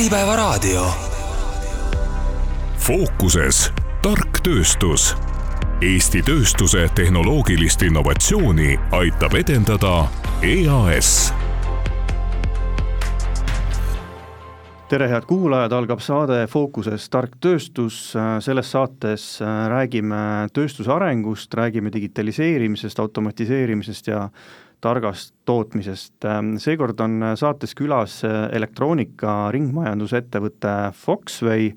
Äripäevaraadio. fookuses tark tööstus. Eesti tööstuse tehnoloogilist innovatsiooni aitab edendada EAS tere, head kuulajad, algab saade Fookuses tark tööstus, selles saates räägime tööstuse arengust, räägime digitaliseerimisest, automatiseerimisest ja targast tootmisest. seekord on saates külas elektroonika ringmajandusettevõte Foxway,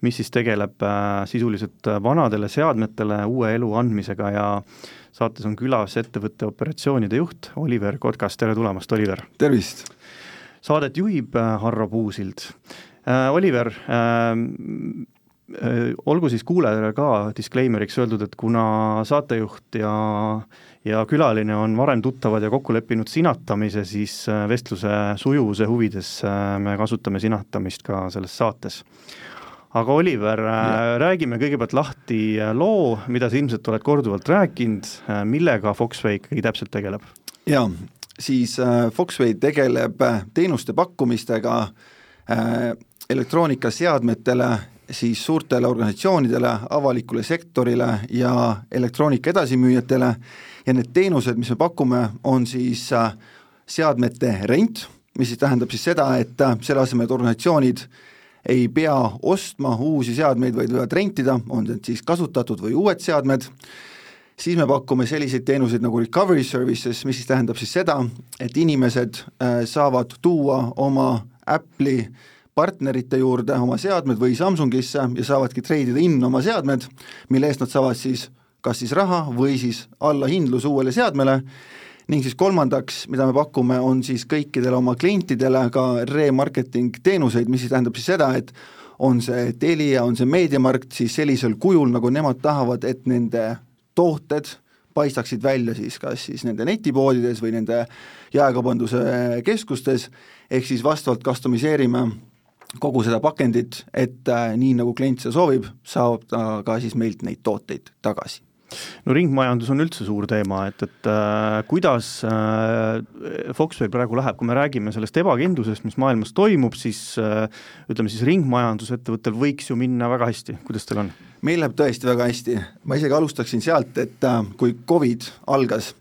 mis siis tegeleb sisuliselt vanadele seadmetele uue elu andmisega ja saates on külas ettevõtte operatsioonide juht Oliver Kotkas, tere tulemast, Oliver! tervist! saadet juhib äh, Harro Puusild. Äh, Oliver, ähm, äh, olgu siis kuulajale ka disclaimer'iks öeldud, et kuna saatejuht ja ja külaline on varem tuttavad ja kokku leppinud sinatamise, siis vestluse sujuvuse huvides me kasutame sinatamist ka selles saates. aga Oliver, räägime kõigepealt lahti loo, mida sa ilmselt oled korduvalt rääkinud, millega Foxway ikkagi täpselt tegeleb? jaa, siis äh, Foxway tegeleb äh, teenuste pakkumistega äh, elektroonikaseadmetele, siis suurtele organisatsioonidele, avalikule sektorile ja elektroonika edasimüüjatele. Ja need teenused, mis me pakume, on siis seadmete rent, mis siis tähendab siis seda, et selle asemel, et organisatsioonid ei pea ostma uusi seadmeid, vaid võivad rentida, on need siis kasutatud või uued seadmed, siis me pakume selliseid teenuseid nagu recovery services, mis siis tähendab siis seda, et inimesed äh, saavad tuua oma Apple'i partnerite juurde oma seadmed või Samsungisse ja saavadki treidida in oma seadmed, mille eest nad saavad siis kas siis raha või siis allahindlus uuele seadmele, ning siis kolmandaks, mida me pakume, on siis kõikidele oma klientidele ka remarketing teenuseid, mis siis tähendab siis seda, et on see Telia, on see Meediamarkt siis sellisel kujul, nagu nemad tahavad, et nende tooted paistaksid välja siis kas siis nende netipoodides või nende jaekaubanduse keskustes, ehk siis vastavalt customiseerime kogu seda pakendit, et äh, nii, nagu klient seda soovib, saab ta ka siis meilt neid tooteid tagasi. No ringmajandus on üldse suur teema, et, et äh, kuidas äh, Foxway praegu läheb, kui me räägime sellest ebakindlusest, mis maailmas toimub, siis äh, ütleme siis ringmajandusettevõttel võiks ju minna väga hästi, kuidas teil on? meil läheb tõesti väga hästi, ma isegi alustaksin sealt, et äh, kui Covid algas,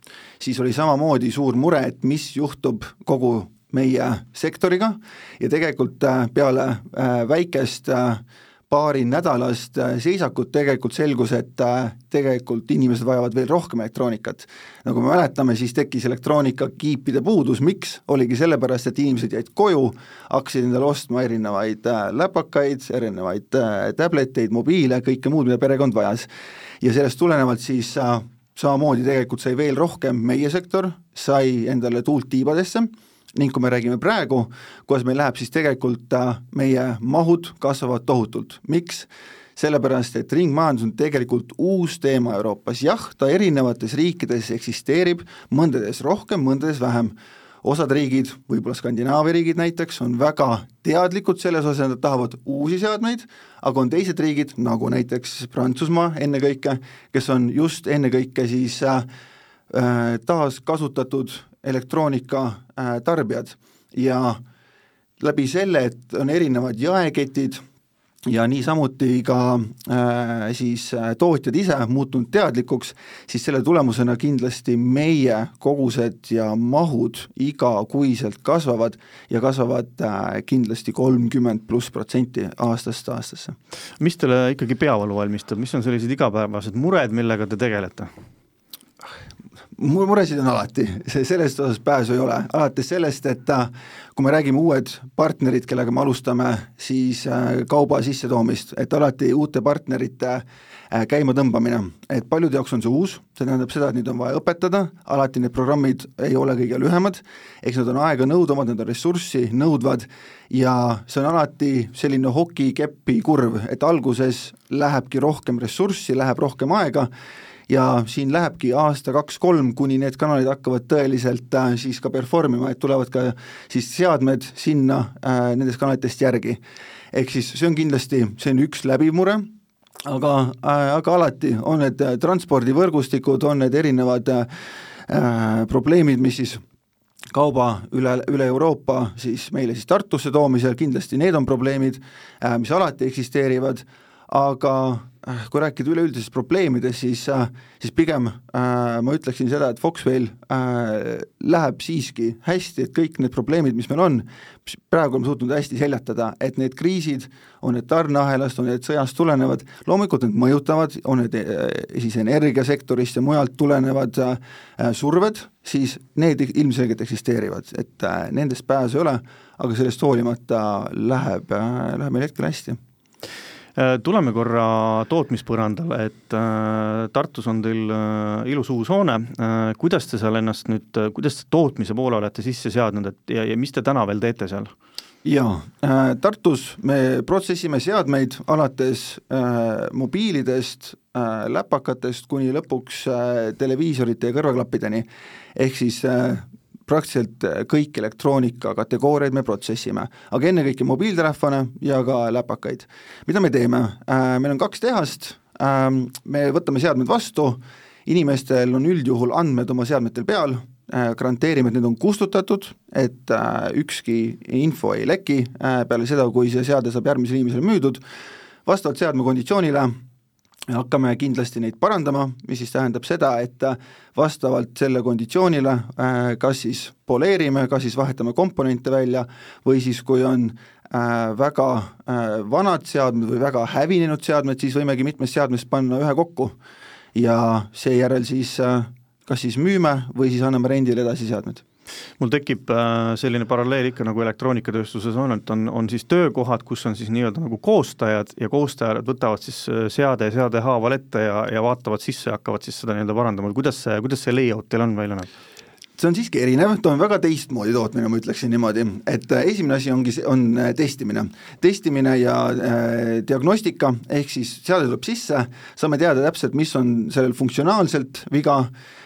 siis oli samamoodi suur mure, et mis juhtub kogu meie sektoriga ja tegelikult äh, peale äh, väikest äh, paarinädalast seisakut tegelikult selgus, et tegelikult inimesed vajavad veel rohkem elektroonikat. nagu me mäletame, siis tekkis elektroonikakiipide puudus, miks? oligi sellepärast, et inimesed jäid koju, hakkasid endale ostma erinevaid läpakaid, erinevaid tableteid, mobiile, kõike muud, mida perekond vajas. ja sellest tulenevalt siis samamoodi tegelikult sai veel rohkem meie sektor, sai endale tuult tiibadesse ning kui me räägime praegu, kuidas meil läheb, siis tegelikult äh, meie mahud kasvavad tohutult, miks? sellepärast, et ringmajandus on tegelikult uus teema Euroopas, jah, ta erinevates riikides eksisteerib, mõndades rohkem, mõndades vähem, osad riigid, võib-olla Skandinaavia riigid näiteks, on väga teadlikud selles osas, et nad tahavad uusi seadmeid, aga on teised riigid, nagu näiteks Prantsusmaa ennekõike, kes on just ennekõike siis äh, äh taaskasutatud elektroonika äh, tarbijad ja läbi selle, et on erinevad jaeketid ja niisamuti ka äh, siis äh, tootjad ise muutunud teadlikuks, siis selle tulemusena kindlasti meie kogused ja mahud igakuiselt kasvavad ja kasvavad äh, kindlasti kolmkümmend pluss protsenti aastast aastasse. mis teile ikkagi peavalu valmistab, mis on sellised igapäevased mured, millega te tegelete? Mul muresid on alati, sellest osas pääsu ei ole, alates sellest, et äh, kui me räägime uued partnerid, kellega me alustame siis äh, kauba sissetoomist, et alati uute partnerite äh, käimatõmbamine, et paljude jaoks on see uus, see tähendab seda, et neid on vaja õpetada, alati need programmid ei ole kõige lühemad, eks nad on aeganõudvad, nad on ressurssi nõudvad. Ja see on alati selline hokikepi kurv, et alguses lähebki rohkem ressurssi, läheb rohkem aega ja siin lähebki aasta, kaks-kolm, kuni need kanalid hakkavad tõeliselt äh, siis ka perform ima, et tulevad ka siis seadmed sinna äh, nendest kanalitest järgi. ehk siis see on kindlasti, see on üks läbiv mure, aga äh,, aga alati on need transpordivõrgustikud, on need erinevad äh, probleemid, mis siis kauba üle, üle Euroopa siis meile siis Tartusse toomisel, kindlasti need on probleemid, mis alati eksisteerivad, aga Äh, kui rääkida üleüldisest probleemidest, siis, äh, siis pigem äh, ma ütleksin seda, et Foxwell äh, läheb siiski hästi, et kõik need probleemid, mis meil on, praegu oleme suutnud hästi seljatada, et need kriisid, on need tarneahelast, on need sõjast tulenevad, loomulikult need mõjutavad, on need äh, siis energiasektorist ja mujalt tulenevad äh, surved, siis need ilmselgelt eksisteerivad, et äh, nendest pääsu ei ole, aga sellest hoolimata läheb äh,, läheb meil hetkel hästi tuleme korra tootmispõrandale, et äh, Tartus on teil äh, ilus uus hoone, kuidas te seal ennast nüüd, kuidas te tootmise poole olete sisse seadnud, et ja, ja mis te täna veel teete seal? jaa äh,, Tartus me protsessime seadmeid alates äh, mobiilidest äh,, läpakatest kuni lõpuks äh, televiisorite ja kõrvaklappideni, ehk siis äh, praktiliselt äh, kõik elektroonika kategooriaid me protsessime, aga ennekõike mobiiltelefone ja ka läpakaid. mida me teeme, äh, meil on kaks tehast, ähm, me võtame seadmed vastu, inimestel on üldjuhul andmed oma seadmetel peal, äh, garanteerime, et need on kustutatud, et ükski info ei leki peale seda, kui see seade saab järgmisele inimesele müüdud, vastavalt seadme konditsioonile hakkame kindlasti neid parandama, mis siis tähendab seda, et vastavalt selle konditsioonile äh, kas siis poleerime, kas siis vahetame komponente välja või siis, kui on äh, väga äh, vanad seadmed või väga hävinenud seadmed, siis võimegi mitmest seadmest panna ühe kokku. Ja seejärel siis kas siis müüme või siis anname rendile edasi seadmed mul tekib äh, selline paralleel ikka nagu elektroonikatööstuses on, et on, on siis töökohad, kus on siis nii-öelda nagu koostajad ja koostajad võtavad siis äh, seade seade haaval ette ja, ja vaatavad sisse ja hakkavad siis seda nii-öelda parandama, kuidas see, kuidas see layout teil on välja näeb? See on siiski erinev, ta on väga teistmoodi tootmine, ma ütleksin niimoodi, et äh, esimene asi ongi, on testimine. testimine ja äh, diagnostika, ehk siis seade tuleb sisse, saame teada täpselt, mis on sellel funktsionaalselt viga,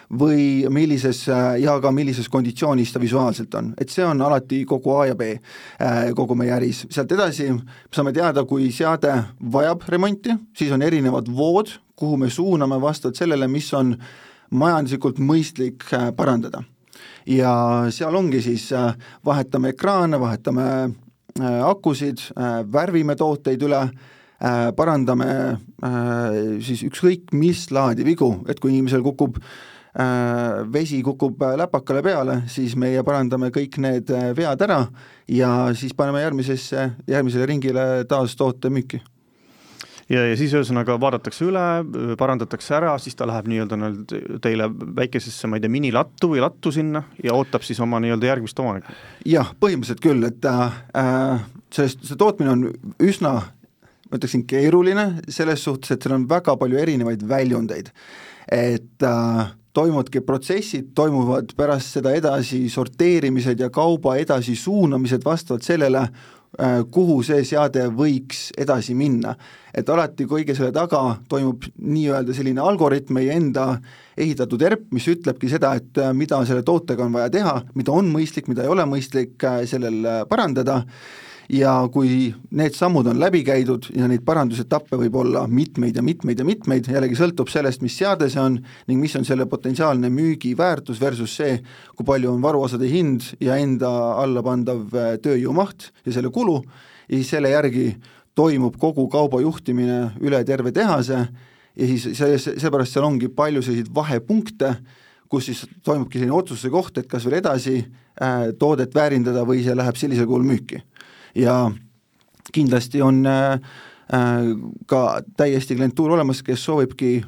või millises ja ka millises konditsioonis ta visuaalselt on, et see on alati kogu A ja B äh, kogu meie äris, sealt edasi saame teada, kui seade vajab remonti, siis on erinevad vood, kuhu me suuname vastavalt sellele, mis on majanduslikult mõistlik äh, parandada. Ja seal ongi siis, äh, vahetame ekraane, vahetame akusid, värvime tooteid üle, parandame siis ükskõik mis laadi vigu, et kui inimesel kukub Äh, vesi kukub äh, läpakale peale, siis meie parandame kõik need äh, vead ära ja siis paneme järgmisesse, järgmisele ringile taas toote müüki ja, ja siis ühesõnaga vaadatakse üle, parandatakse ära, siis ta läheb nii-öelda nii teile väikesesse, ma ei tea, minilattu või lattu sinna ja ootab siis oma nii-öelda järgmist omanikku? jah, põhimõtteliselt küll, et äh, sellest, see tootmine on üsna ma ütleksin keeruline selles suhtes, et seal on väga palju erinevaid väljundeid. et äh, toimuvadki protsessid, toimuvad pärast seda edasi sorteerimised ja kauba edasisuunamised vastavalt sellele, äh, kuhu see seade võiks edasi minna. et alati kõige selle taga toimub nii-öelda selline algoritm, meie enda ehitatud ERP, mis ütlebki seda, et äh, mida selle tootega on vaja teha, mida on mõistlik, mida ei ole mõistlik äh, sellel parandada ja kui need sammud on läbi käidud ja neid parandusetappe võib olla mitmeid ja mitmeid ja mitmeid, jällegi sõltub sellest, mis seade see on ning mis on selle potentsiaalne müügiväärtus versus see, kui palju on varuosade hind ja enda alla pandav äh, tööjõumaht ja selle kulu, ja siis selle järgi toimub kogu kauba juhtimine üle terve tehase ja siis see, seepärast seal ongi palju selliseid vahepunkte, kus siis toimubki selline otsuse koht, et kas veel edasi äh, toodet väärindada või see läheb sellisel kujul müüki ja kindlasti on äh, äh, ka täiesti klientuur olemas, kes soovibki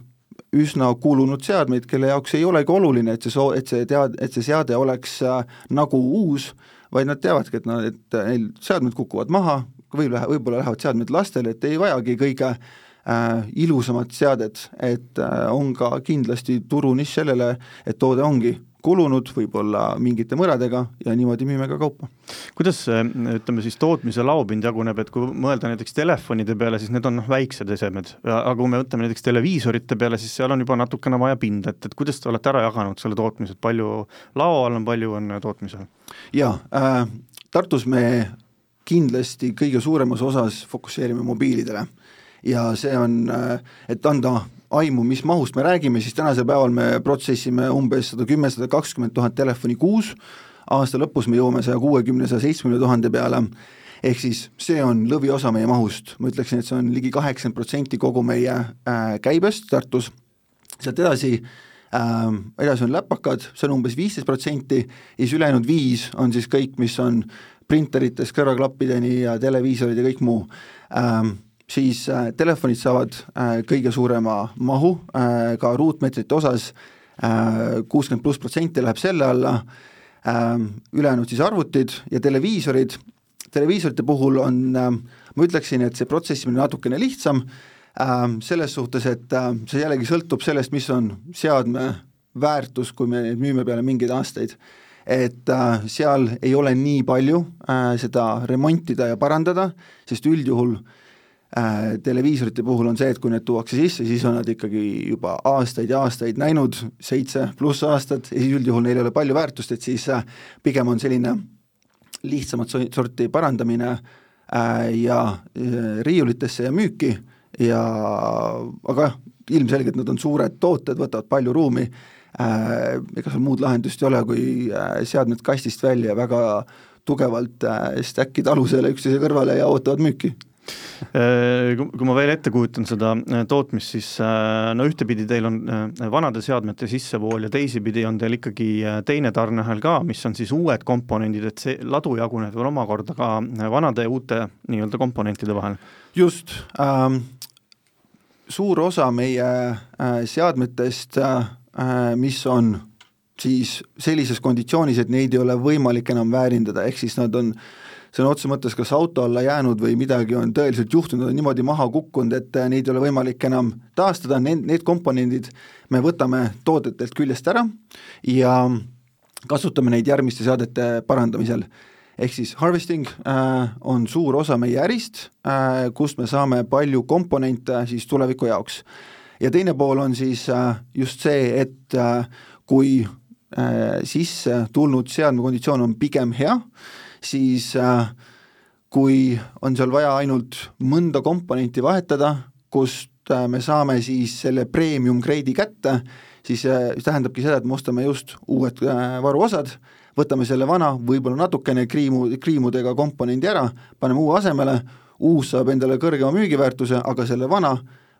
üsna kulunud seadmeid, kelle jaoks ei olegi oluline, et see soo-, et see tead-, et see seade oleks äh, nagu uus, vaid nad teavadki, et nad, et neil seadmed kukuvad maha, või lähe-, võib-olla lähevad seadmed lastele, et ei vajagi kõige äh, ilusamat seadet, et äh, on ka kindlasti turunišš sellele, et toode ongi kulunud, võib-olla mingite mõradega ja niimoodi müüme ka kaupa. kuidas see, ütleme siis tootmise laopind jaguneb, et kui mõelda näiteks telefonide peale, siis need on noh, väiksed esemed, aga kui me võtame näiteks televiisorite peale, siis seal on juba natukene vaja pinda, et, et kuidas te olete ära jaganud selle tootmise, et palju lao all on, palju on tootmisel? jaa äh,, Tartus me kindlasti kõige suuremas osas fokusseerime mobiilidele ja see on, äh, et anda aimu, mis mahust me räägime, siis tänasel päeval me protsessime umbes sada kümme, sada kakskümmend tuhat telefoni kuus, aasta lõpus me jõuame saja kuuekümne, saja seitsmekümne tuhande peale, ehk siis see on lõviosa meie mahust, ma ütleksin, et see on ligi kaheksakümmend protsenti kogu meie äh, käibest Tartus, sealt edasi äh, edasi on läpakad, see on umbes viisteist protsenti. Ja siis ülejäänud viis on siis kõik, mis on printeritest kõrvaklappideni ja televiisorid ja kõik muu. Ähm,, siis äh, telefonid saavad äh, kõige suurema mahu äh, ka ruutmeetrite osas kuuskümmend pluss protsenti läheb selle alla äh,, ülejäänud siis arvutid ja televiisorid, televiisorite puhul on äh,, ma ütleksin, et see protsessimine natukene lihtsam äh,, selles suhtes, et see jällegi sõltub sellest, mis on seadme väärtus, kui me neid müüme peale mingeid aastaid. Et seal ei ole nii palju seda remontida ja parandada, sest üldjuhul äh, televiisorite puhul on see, et kui need tuuakse sisse, siis on nad ikkagi juba aastaid ja aastaid näinud, seitse pluss aastat, ja siis üldjuhul neil ei ole palju väärtust, et siis äh, pigem on selline lihtsamat sorti parandamine äh, ja äh, riiulitesse ja müüki ja aga jah, ilmselgelt nad on suured tooted, võtavad palju ruumi äh,, ega seal muud lahendust ei ole, kui äh, seadmed kastist välja väga tugevalt äh, stack'ida alusele üksteise kõrvale ja ootavad müüki. äh, kui ma veel ette kujutan seda äh, tootmist, siis äh, no ühtepidi teil on vanade seadmete sissevool ja teisipidi on teil ikkagi teine tarneahel ka, mis on siis uued komponendid, et see ladu jaguneb veel omakorda ka vanade ja uute nii-öelda komponentide vahel. just ähm,, suur osa meie äh, seadmetest äh, Äh, mis on siis sellises konditsioonis, et neid ei ole võimalik enam väärindada, ehk siis nad on sõna otseses mõttes kas auto alla jäänud või midagi on tõeliselt juhtunud, on niimoodi maha kukkunud, et äh, neid ei ole võimalik enam taastada, need, need komponendid me võtame toodetelt küljest ära ja kasutame neid järgmiste seadete parandamisel. ehk siis harvesting äh, on suur osa meie ärist äh,, kust me saame palju komponente siis tuleviku jaoks ja teine pool on siis äh, just see, et äh, kui äh, sisse tulnud seadme konditsioon on pigem hea, siis kui on seal vaja ainult mõnda komponenti vahetada, kust me saame siis selle premium grade'i kätte, siis see tähendabki seda, et me ostame just uued varuosad, võtame selle vana, võib-olla natukene kriimu, kriimudega komponendi ära, paneme uue asemele, uus saab endale kõrgema müügiväärtuse, aga selle vana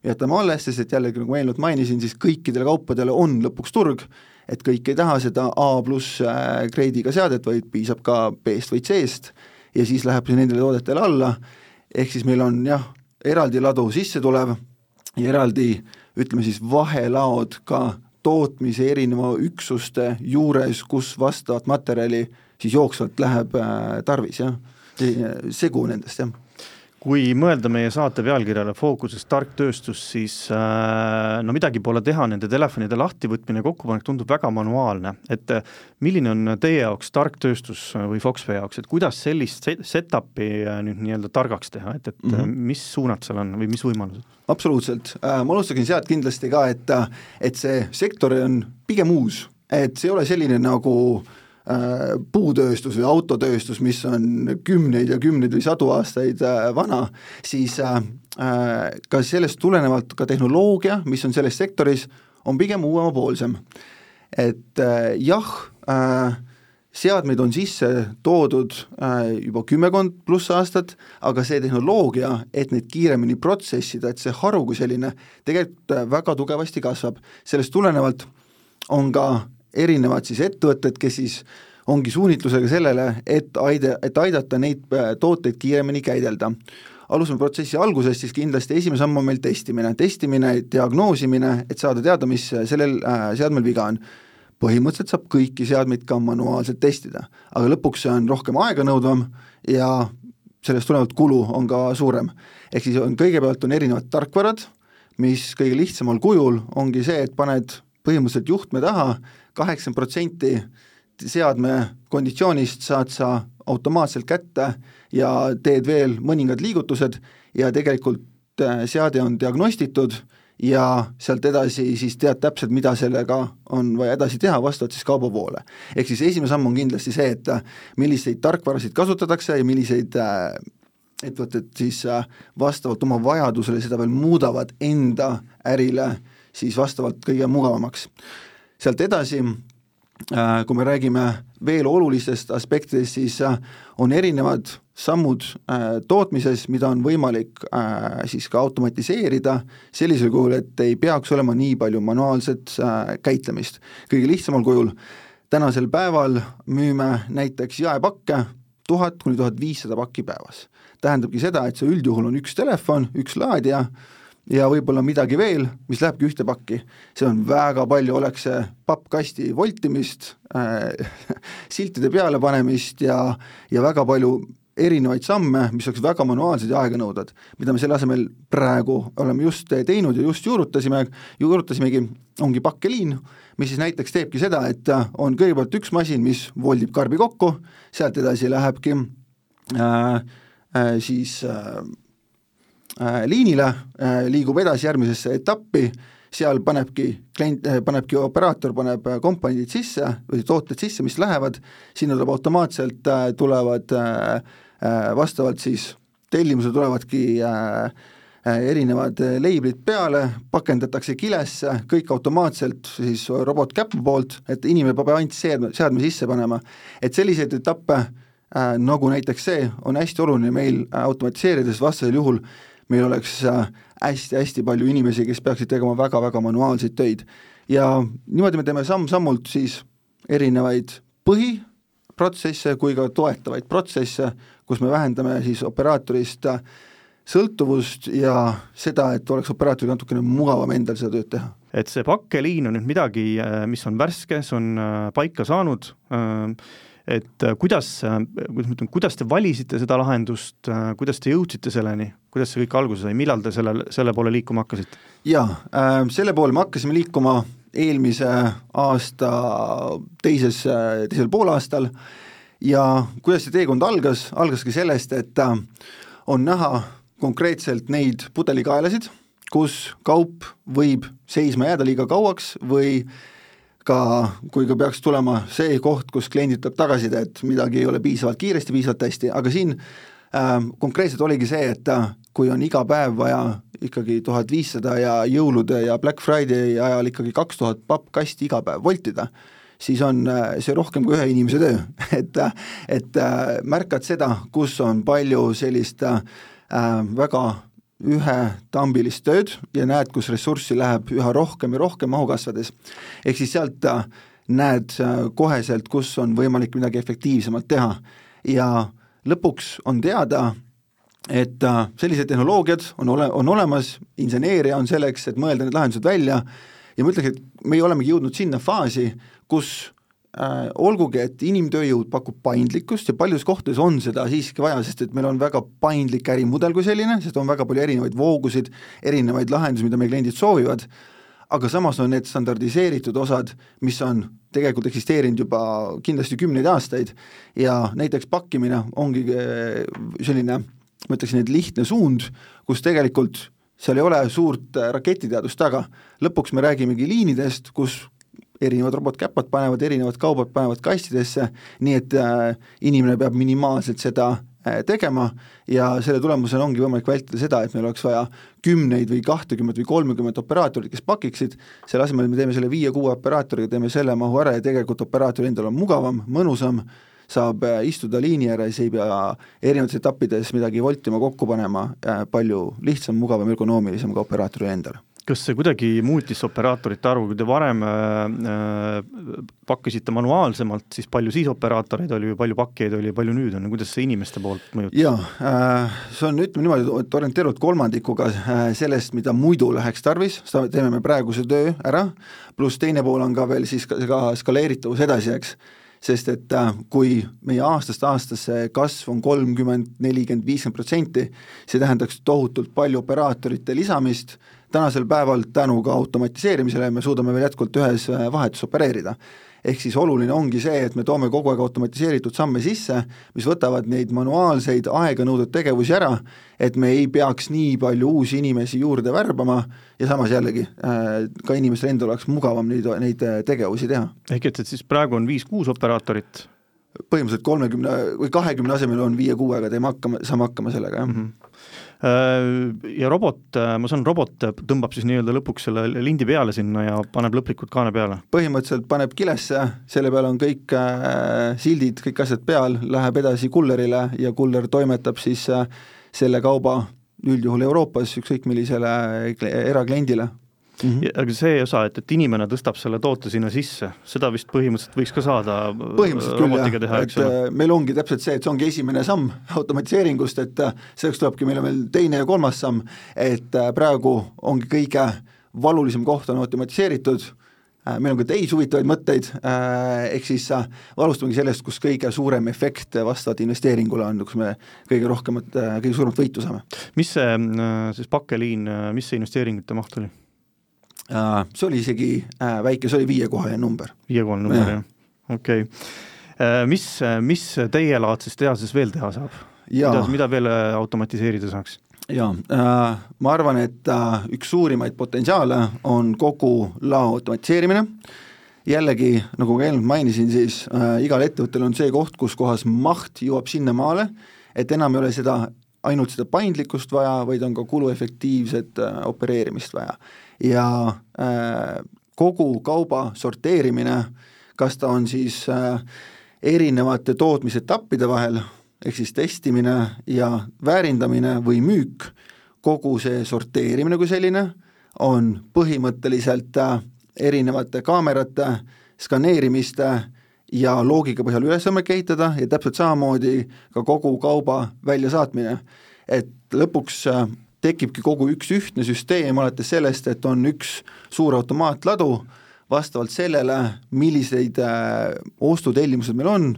jätame alles, sest et jällegi, nagu ma eelnevalt mainisin, siis kõikidele kaupadele on lõpuks turg, et kõik ei taha seda A pluss grade'iga äh, seadet, vaid piisab ka B-st või C-st. Ja siis läheb see nendele toodetele alla, ehk siis meil on jah, eraldi ladu sisse tulev ja eraldi ütleme siis vahelaod ka tootmise erineva üksuste juures, kus vastavat materjali siis jooksvalt läheb äh, tarvis, jah, segu nendest, jah kui mõelda meie saate pealkirjale fookuses tark tööstus, siis äh, no midagi pole teha, nende telefonide lahtivõtmine ja kokkupanek tundub väga manuaalne, et äh, milline on teie jaoks tark tööstus või Foxway jaoks, et kuidas sellist set-up'i äh, nüüd nii-öelda targaks teha, et, et mm -hmm. mis suunad seal on või mis võimalused? absoluutselt, ma alustaksin sealt kindlasti ka, et, et see sektor on pigem uus, et see ei ole selline nagu äh, Äh, puutööstus või autotööstus, mis on kümneid ja kümneid või sadu aastaid äh, vana, siis äh, ka sellest tulenevalt ka tehnoloogia, mis on selles sektoris, on pigem uuemapoolsem. et jah, seadmeid on sisse toodud juba kümmekond pluss aastat, aga see tehnoloogia, et neid kiiremini protsessida, et see haru kui selline tegelikult väga tugevasti kasvab, sellest tulenevalt on ka erinevad siis ettevõtted, kes siis ongi suunitlusega sellele, et aida, et aidata neid äh, tooteid kiiremini käidelda. alustame protsessi algusest, siis kindlasti esimene samm on meil testimine, testimine, diagnoosimine, et saada teada, mis sellel äh, seadmel viga on. põhimõtteliselt saab kõiki seadmeid ka manuaalselt testida, aga lõpuks see on rohkem aeganõudvam ja sellest tulenevalt kulu on ka suurem. ehk siis on, kõigepealt on erinevad tarkvarad, mis kõige lihtsamal kujul ongi see, et paned põhimõtteliselt juhtme taha, kaheksakümmend protsenti seadme konditsioonist saad sa automaatselt kätte ja teed veel mõningad liigutused ja tegelikult äh, seade on diagnostitud ja sealt edasi siis tead täpselt, mida sellega on vaja edasi teha, vastavalt siis kaubavoole. ehk siis esimene samm on kindlasti see, et äh, milliseid tarkvarasid kasutatakse ja milliseid äh, ettevõtted siis vastavalt oma vajadusele seda veel muudavad enda ärile siis vastavalt kõige mugavamaks. Sealt edasi äh, kui me räägime veel olulistest aspektidest, siis äh, on erinevad sammud tootmises, mida on võimalik siis ka automatiseerida sellisel kujul, et ei peaks olema nii palju manuaalset käitlemist. kõige lihtsamal kujul tänasel päeval müüme näiteks jaepakke tuhat kuni tuhat viissada pakki päevas. tähendabki seda, et see üldjuhul on üks telefon, üks laadija ja võib-olla midagi veel, mis lähebki ühte pakki. see on väga palju, oleks see pappkasti voltimist äh,, siltide peale panemist ja, ja väga palju erinevaid samme, mis oleks väga manuaalsed ja aeganõudvad, mida me selle asemel praegu oleme just teinud ja just juurutasime, juurutasimegi, ongi pakkeliin, mis siis näiteks teebki seda, et on kõigepealt üks masin, mis voldib karbi kokku, sealt edasi lähebki äh, äh, siis äh, liinile, äh, liigub edasi järgmisesse etappi, seal panebki klient, äh, panebki operaator, paneb komponendid sisse või tooted sisse, mis lähevad, sinna tuleb automaatselt, tulevad vastavalt siis tellimusele tulevadki erinevad leiblid peale, pakendatakse kilesse, kõik automaatselt siis robotkäpu poolt, et inimene peab ainult seadme, seadme sisse panema. et selliseid etappe äh, nagu näiteks see, on hästi oluline meil automatiseerida, sest vastasel juhul äh, meil oleks hästi-hästi palju inimesi, kes peaksid tegema väga-väga manuaalseid töid. ja niimoodi me teeme samm-sammult siis erinevaid põhiprotsesse kui ka toetavaid protsesse, kus me vähendame siis operaatorist sõltuvust ja seda, et oleks operaatoril natukene mugavam endal seda tööd teha. et see pakkeliin on nüüd midagi, mis on värske, see on paika saanud äh,, et äh, kuidas, äh, kuidas ma ütlen, kuidas te valisite seda lahendust, äh, kuidas te jõudsite selleni, kuidas see kõik alguse sai, millal te selle, selle poole liikuma hakkasite? jaa äh,, selle poole me hakkasime liikuma eelmise aasta teises, teisel poolaastal ja kuidas see teekond algas, algaski sellest, et on näha konkreetselt neid pudelikaelasid, kus kaup võib seisma jääda liiga kauaks või äh, ka, kui ka peaks tulema see koht, kus kliendid tuleb tagasiside, et midagi ei ole piisavalt kiiresti, piisavalt hästi, aga siin äh, konkreetselt oligi see, et äh, kui on iga päev vaja ikkagi tuhat viissada ja jõulude ja Black Friday ajal ikkagi kaks tuhat pappkasti iga päev voltida, siis on äh, see rohkem kui ühe inimese töö. Et, äh, et märkad seda, kus on palju sellist äh, väga ühetambilist tööd ja näed, kus ressurssi läheb üha rohkem ja rohkem mahu kasvades. ehk siis sealt äh, näed äh, koheselt, kus on võimalik midagi efektiivsemalt teha ja lõpuks on teada, et äh, sellised tehnoloogiad on ole, on olemas, inseneeria on selleks, et mõelda need lahendused välja ja ma ütleks, et meie olemegi jõudnud sinna faasi, kus äh, olgugi, et inimtööjõud pakub paindlikkust ja paljudes kohtades on seda siiski vaja, sest et meil on väga paindlik ärimudel kui selline, sest on väga palju erinevaid voogusid, erinevaid lahendusi, mida meie kliendid soovivad, aga samas on need standardiseeritud osad, mis on tegelikult eksisteerinud juba kindlasti kümneid aastaid. Ja näiteks pakkimine ongi äh, selline, ma ütleksin, et lihtne suund, kus tegelikult seal ei ole suurt äh, raketiteadust taga, lõpuks me räägimegi liinidest, kus erinevad robotkäpad panevad erinevad kaubad, panevad kastidesse, nii et äh, inimene peab minimaalselt seda äh, tegema ja selle tulemusena ongi võimalik vältida seda, et meil oleks vaja kümneid või kahtekümmet või kolmekümmet operaatorit, kes pakiksid, selle asemel me teeme selle viie-kuue operaatoriga, teeme selle mahu ära ja tegelikult operaatoril endal on mugavam, mõnusam, saab äh, istuda liini ääres, ei pea erinevates etappides midagi voltima, kokku panema, palju lihtsam, mugavam, ökonoomilisem ka operaatoril endal kas see kuidagi muutis operaatorite arvu, kui te varem äh, pakkisite manuaalsemalt, siis palju siis operaatoreid oli, palju pakkijaid oli, palju nüüd on, kuidas see inimeste poolt mõjutab? jaa äh,, see on, ütleme niimoodi, et orienteeruvalt kolmandikuga äh, sellest, mida muidu läheks tarvis, seda teeme me praeguse töö ära, pluss teine pool on ka veel siis ka, ka skaleeritavus edasi, eks. Sest et äh, kui meie aastast aastasse kasv on kolmkümmend, nelikümmend, viiskümmend protsenti, see tähendaks tohutult palju operaatorite lisamist, tänasel päeval tänu ka automatiseerimisele me suudame veel jätkuvalt ühes äh, vahetus opereerida. ehk siis oluline ongi see, et me toome kogu aeg automatiseeritud samme sisse, mis võtavad neid manuaalseid aeganõudvaid tegevusi ära, et me ei peaks nii palju uusi inimesi juurde värbama ja samas jällegi äh, ka inimestel endal oleks mugavam neid, neid äh, tegevusi teha. ehk et, et siis praegu on viis-kuus operaatorit? põhimõtteliselt kolmekümne või kahekümne asemel on viie-kuuega, teeme hakkama, saame hakkama sellega, jah mm. -hmm ja robot, ma saan, robot tõmbab siis nii-öelda lõpuks selle lindi peale sinna ja paneb lõplikult kaane peale? põhimõtteliselt paneb kilesse, selle peal on kõik äh, sildid, kõik asjad peal, läheb edasi kullerile ja kuller toimetab siis äh, selle kauba üldjuhul Euroopas ükskõik millisele erakliendile mm. -hmm. aga see osa, et, et inimene tõstab selle toote sinna sisse, seda vist põhimõtteliselt võiks ka saada põhimõtteliselt küll jah, et ole? Äh, meil ongi täpselt see, et see ongi esimene samm automatiseeringust, et äh, selleks tulebki meile veel teine ja kolmas samm, et äh, praegu ongi kõige valulisem koht on automatiseeritud Äh, meil on ka teisi huvitavaid mõtteid, äh, ehk siis äh, alustamegi sellest, kus kõige suurem efekt vastavalt investeeringule on, kus me kõige rohkemat, kõige suuremat võitu saame. mis see siis pakkeliin, mis see investeeringute maht oli? See oli isegi väike, see oli viiekohaline number. viiekohaline number ja., jah, okei okay.. Mis, mis teielaadses tehases veel teha saab? mida, mida veel automatiseerida saaks? jaa äh,, ma arvan, et äh, üks suurimaid potentsiaale on kogu lao automatiseerimine, jällegi, nagu ka eelnevalt mainisin, siis äh, igal ettevõttel on see koht, kus kohas maht jõuab sinnamaale, et enam ei ole seda, ainult seda paindlikkust vaja, vaid on ka kuluefektiivset äh, opereerimist vaja. Ja äh, kogu kauba sorteerimine, kas ta on siis äh, erinevate tootmisetappide vahel, ehk siis testimine ja väärindamine või müük, kogu see sorteerimine kui selline on põhimõtteliselt äh, erinevate kaamerate, skaneerimiste ja loogika põhjal üles võimalik ehitada ja täpselt samamoodi ka kogu kauba väljasaatmine. et lõpuks tekibki kogu üks ühtne süsteem, alates sellest, et on üks suur automaatladu, vastavalt sellele, milliseid äh, ostutellimused meil on,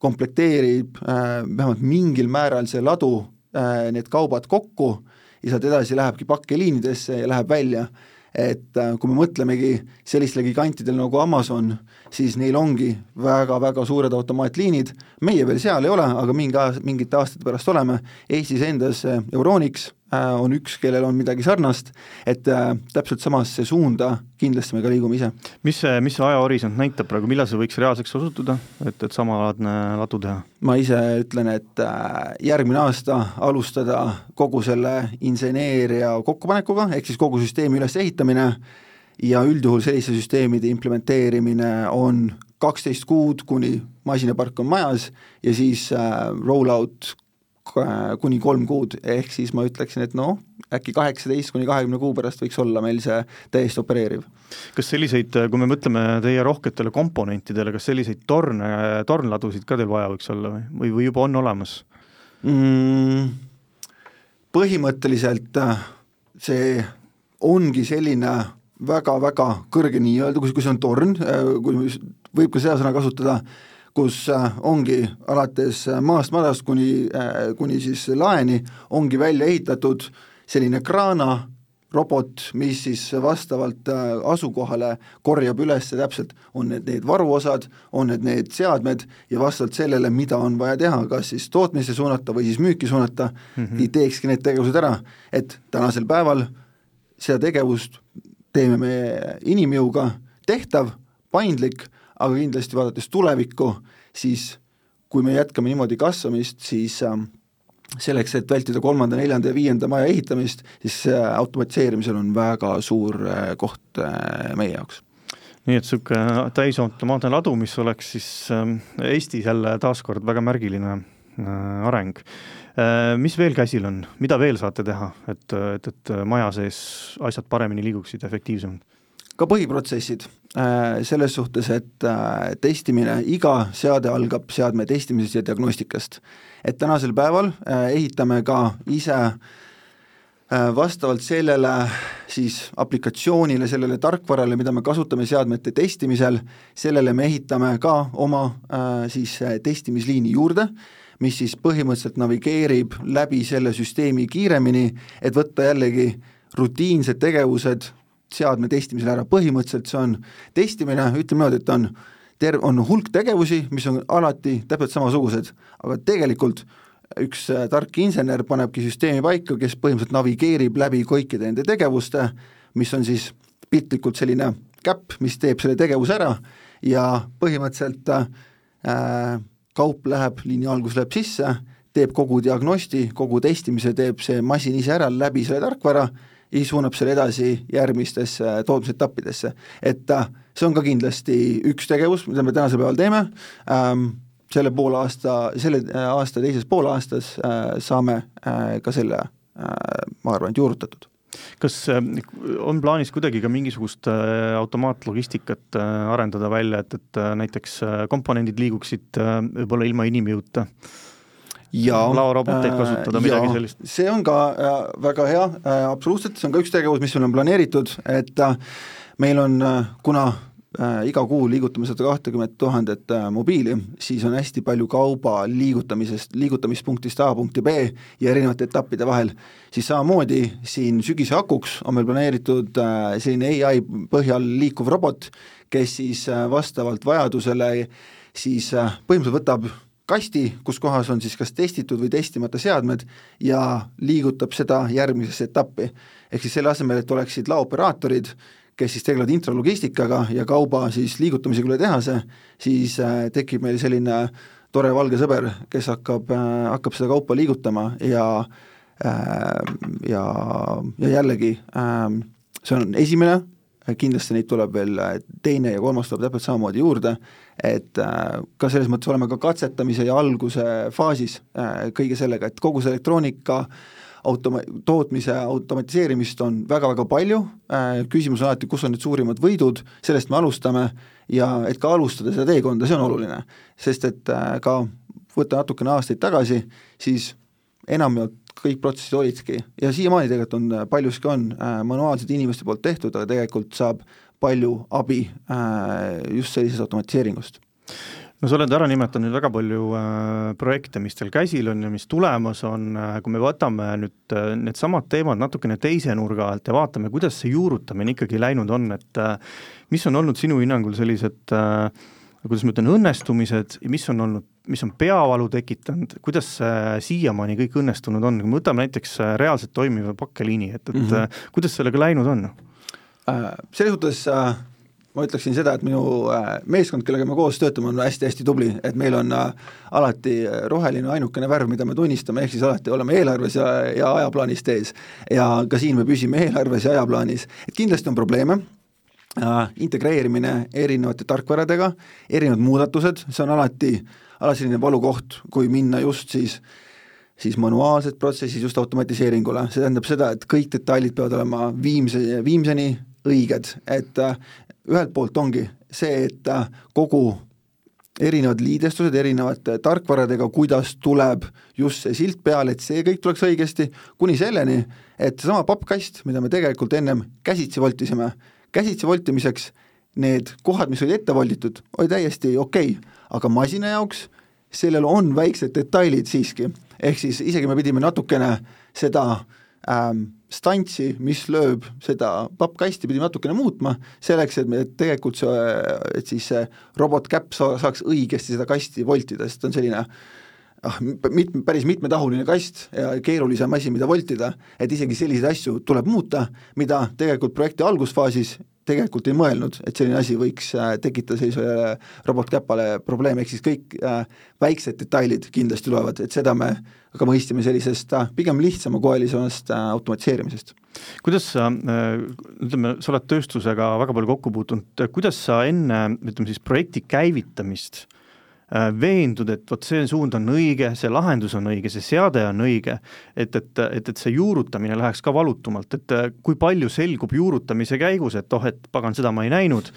komplekteerib äh, vähemalt mingil määral see ladu äh, need kaubad kokku ja sealt edasi lähebki pakkeliinidesse ja läheb välja. et kui me mõtlemegi sellistele gigantidele nagu Amazon, siis neil ongi väga-väga suured automaatliinid, meie veel seal ei ole, aga mingi aas-, mingite aastate pärast oleme, Eestis endas Euronics Äh, on üks, kellel on midagi sarnast, et äh, täpselt samasse suunda kindlasti me ka liigume ise. mis see, mis see ajahorisont näitab praegu, millal see võiks reaalseks osutuda, et, et samalaadne ladu teha? ma ise ütlen, et äh, järgmine aasta alustada kogu selle inseneeria kokkupanekuga, ehk siis kogu süsteemi ülesehitamine ja üldjuhul selliste süsteemide implementeerimine on kaksteist kuud, kuni masinapark on majas ja siis äh, roll-out Äh, kuni kolm kuud, ehk siis ma ütleksin, et noh, äkki kaheksateist kuni kahekümne kuu pärast võiks olla meil see täiesti opereeriv. kas selliseid, kui me mõtleme teie rohketele komponentidele, kas selliseid torne, tornladusid ka teil vaja võiks olla või, või, või juba on olemas mm,? Põhimõtteliselt äh, see ongi selline väga-väga kõrge nii-öelda, kui, kui see on torn, äh, kui võib ka seda sõna kasutada, kus äh, ongi alates äh, maast madalast kuni, äh, kuni siis laeni ongi välja ehitatud selline kraana robot, mis siis vastavalt asukohale korjab üles täpselt, on need need varuosad, on need need seadmed ja vastavalt sellele, mida on vaja teha, kas siis tootmisse suunata või siis müüki suunata mm, -hmm. teekski need tegevused ära, et tänasel päeval seda tegevust teeme me inimjõuga tehtav, paindlik aga kindlasti vaadates tulevikku, siis kui me jätkame niimoodi kasvamist, siis äh, selleks, et vältida kolmanda, neljanda ja viienda maja ehitamist, siis äh, automatiseerimisel on väga suur äh, koht äh, meie jaoks nii et niisugune täisautomaatne ladu, mis oleks siis ähm, Eestis jälle taaskord väga märgiline areng. Mis veel käsil on, mida veel saate teha, et, et, et maja sees asjad paremini liiguksid, efektiivsemalt? Ka põhiprotsessid äh, selles suhtes, et äh, testimine, iga seade algab seadme testimisest ja diagnostikast. et tänasel päeval äh, ehitame ka ise vastavalt sellele siis aplikatsioonile, sellele tarkvarale, mida me kasutame seadmete testimisel, sellele me ehitame ka oma siis testimisliini juurde, mis siis põhimõtteliselt navigeerib läbi selle süsteemi kiiremini, et võtta jällegi rutiinsed tegevused seadme testimisel ära, põhimõtteliselt see on testimine, ütleme niimoodi, et on ter-, on hulk tegevusi, mis on alati täpselt samasugused, aga tegelikult üks äh, tark insener panebki süsteemi paika, kes põhimõtteliselt navigeerib läbi kõikide nende tegevuste, mis on siis piltlikult selline käpp, mis teeb selle tegevuse ära ja põhimõtteliselt äh, kaup läheb, liini algus läheb sisse, teeb kogu diagnosti, kogu testimise teeb see masin ise ära läbi selle tarkvara ja siis suunab selle edasi järgmistesse tootmisetappidesse. et äh, see on ka kindlasti üks tegevus, mida me tänasel päeval teeme ähm,, selle poolaasta, selle aasta teises poolaastas äh, saame äh, ka selle äh,, ma arvan, et juurutatud kas äh, on plaanis kuidagi ka mingisugust äh, automaatlogistikat äh, arendada välja, et, et näiteks komponendid liiguksid võib-olla ilma inimjõuta? Laoroboteid kasutada, midagi sellist? see on ka väga hea, absoluutselt, see on ka üks tegevus, mis meil on planeeritud, et meil on, kuna äh, iga kuu liigutame sada kahtekümmet tuhandet äh, mobiili, siis on hästi palju kauba liigutamisest, liigutamispunktist A punkti B ja erinevate etappide vahel, siis samamoodi siin sügise akuks on meil planeeritud äh, selline ai põhjal liikuv robot, kes siis äh, vastavalt vajadusele siis äh, põhimõtteliselt võtab kasti, kus kohas on siis kas testitud või testimata seadmed ja liigutab seda järgmisesse etappi. ehk siis selle asemel, et oleksid laooperaatorid, kes siis tegelevad intralogistikaga ja kauba siis liigutamisega üle tehase, siis äh, tekib meil selline tore valge sõber, kes hakkab, äh, hakkab seda kaupa liigutama ja äh, ja, ja jällegi see on esimene, kindlasti neid tuleb veel teine ja kolmas tuleb täpselt samamoodi juurde, et ka selles mõttes oleme ka katsetamise ja alguse faasis kõige sellega, et kogu see elektroonika äh, automa-, tootmise automatiseerimist on väga-väga palju, äh, küsimus on alati, kus on need suurimad võidud, sellest me alustame ja et ka alustada seda teekonda, see on oluline. sest et äh, ka võtta natukene aastaid tagasi, siis enamjaolt kõik protsessid olidki. Ja siiamaani tegelikult on, paljuski on äh, manuaalselt inimeste poolt tehtud, aga tegelikult saab palju abi just sellisest automatiseeringust. No sa oled ära nimetanud väga palju äh, projekte, mis teil käsil on ja mis tulemas on äh,, kui me võtame nüüd äh, needsamad teemad natukene teise nurga alt ja vaatame, kuidas see juurutamine ikkagi läinud on, et äh, mis on olnud sinu hinnangul sellised äh, kuidas ma ütlen, õnnestumised ja mis on olnud, mis on peavalu tekitanud, kuidas see siiamaani kõik õnnestunud on, kui me võtame näiteks äh, reaalselt toimiva pakkeliini, et, et mm -hmm. kuidas sellega läinud on? Äh, selles suhtes äh ma ütleksin seda, et minu äh, meeskond, kellega me koos töötame, on hästi-hästi tubli, et meil on äh, alati roheline ainukene värv, mida me tunnistame, ehk siis alati oleme eelarves ja, ja ajaplaanist ees. ja ka siin me püsime eelarves ja ajaplaanis, et kindlasti on probleeme äh,, integreerimine erinevate tarkvaradega, erinevad muudatused, see on alati, alati selline valukoht, kui minna just siis siis manuaalsed protsessid just automatiseeringule, see tähendab seda, et kõik detailid peavad olema viimse, viimseni õiged, et ühelt poolt ongi see, et äh, kogu erinevad liidestused erinevate tarkvaradega, kuidas tuleb just see silt peale, et see kõik tuleks õigesti, kuni selleni, et seesama pappkast, mida me tegelikult ennem käsitsi voltisime, käsitsi voltimiseks need kohad, mis olid ette volditud, oli täiesti okei okay., aga masina jaoks sellel on väiksed detailid siiski, ehk siis isegi me pidime natukene seda ähm, stantsi, mis lööb seda pappkasti, pidime natukene muutma, selleks, et me tegelikult see, et siis see robotkäpp sa-, saaks õigesti seda kasti voltida, sest on selline ah, mit-, päris mitmetahuline kast ja keerulisem asi, mida voltida, et isegi selliseid asju tuleb muuta, mida tegelikult projekti algusfaasis tegelikult ei mõelnud, et selline asi võiks äh, tekitada sellisele robotkäpale probleeme, ehk siis kõik äh, väiksed detailid kindlasti tulevad, et seda me aga mõistsime sellisest äh, pigem lihtsamakoelisemast automatiseerimisest. kuidas sa ütleme, sa oled tööstusega väga palju kokku puutunud, kuidas sa enne, ütleme siis projekti käivitamist äh, veendud, et vot see suund on õige, see lahendus on õige, see seade on õige, et, et, et, et see juurutamine läheks ka valutumalt, et äh, kui palju selgub juurutamise käigus, et oh, et pagan, seda ma ei näinud,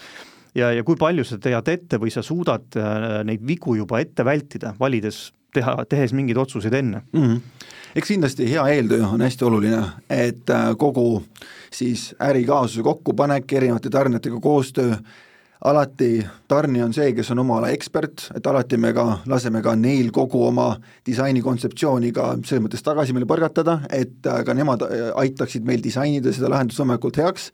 ja, ja kui palju sa tead ette või sa suudad äh, neid vigu juba ette vältida, valides teha, tehes mingeid otsuseid enne mm. -hmm. eks kindlasti hea eeltöö on hästi oluline, et äh, kogu siis ärikaasuse kokkupanek, erinevate tarnijatega koostöö, alati tarnija on see, kes on oma ala ekspert, et alati me ka laseme ka neil kogu oma disaini kontseptsiooni ka selles mõttes tagasi meile põrgatada, et äh, ka nemad äh, aitaksid meil disainida seda lahendust võimalikult heaks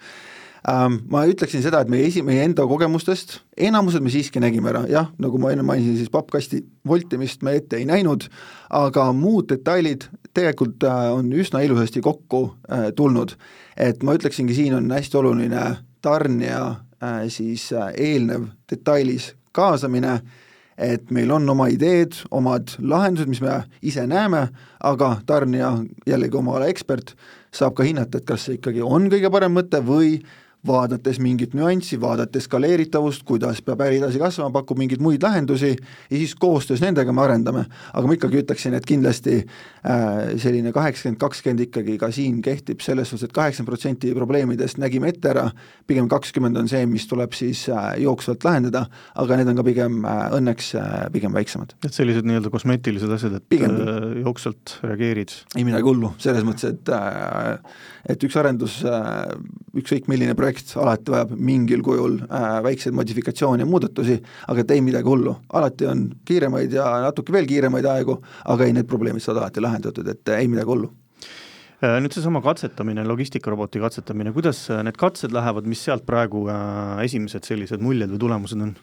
Ähm, ma ütleksin seda, et meie esi, meie enda kogemustest enamused me siiski nägime ära, jah, nagu ma enne mainisin, siis pappkasti voltimist me ette ei näinud, aga muud detailid tegelikult äh, on üsna ilusasti kokku tulnud. et ma ütleksingi, siin on hästi oluline tarnija siis eelnev detailis kaasamine, et meil on oma ideed, omad lahendused, mis me ise näeme, aga tarnija, jällegi oma ala ekspert, saab ka hinnata, et kas see ikkagi on kõige parem mõte või vaadates mingit nüanssi, vaadates skaleeritavust, kuidas peab äri edasi kasvama, pakub mingeid muid lahendusi ja siis koostöös nendega me arendame. aga ma ikkagi ütleksin, et kindlasti äh, selline kaheksakümmend, kakskümmend ikkagi ka siin kehtib selles suhtes, et kaheksakümmend protsenti probleemidest nägime ette ära, pigem kakskümmend on see, mis tuleb siis äh, jooksvalt lahendada, aga need on ka pigem äh, õnneks äh, pigem väiksemad. et sellised nii-öelda kosmeetilised asjad, et pigem. Äh, jooksvalt reageerid? ei midagi hullu, selles mõttes, et äh, et üks arendus äh,, ükskõik milline projekt, projekt alati vajab mingil kujul äh, väikseid modifikatsioone ja muudatusi, aga et ei midagi hullu, alati on kiiremaid ja natuke veel kiiremaid aegu, aga ei, need probleemid saavad alati lahendatud, et ei midagi hullu. Äh, nüüd seesama katsetamine, logistikaroboti katsetamine, kuidas äh, need katsed lähevad, mis sealt praegu äh, esimesed sellised muljed või tulemused on?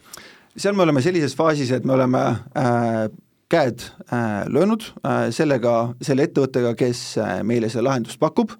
seal me oleme sellises faasis, et me oleme äh, käed äh, löönud äh, sellega, selle ettevõttega, kes äh, meile seda lahendust pakub.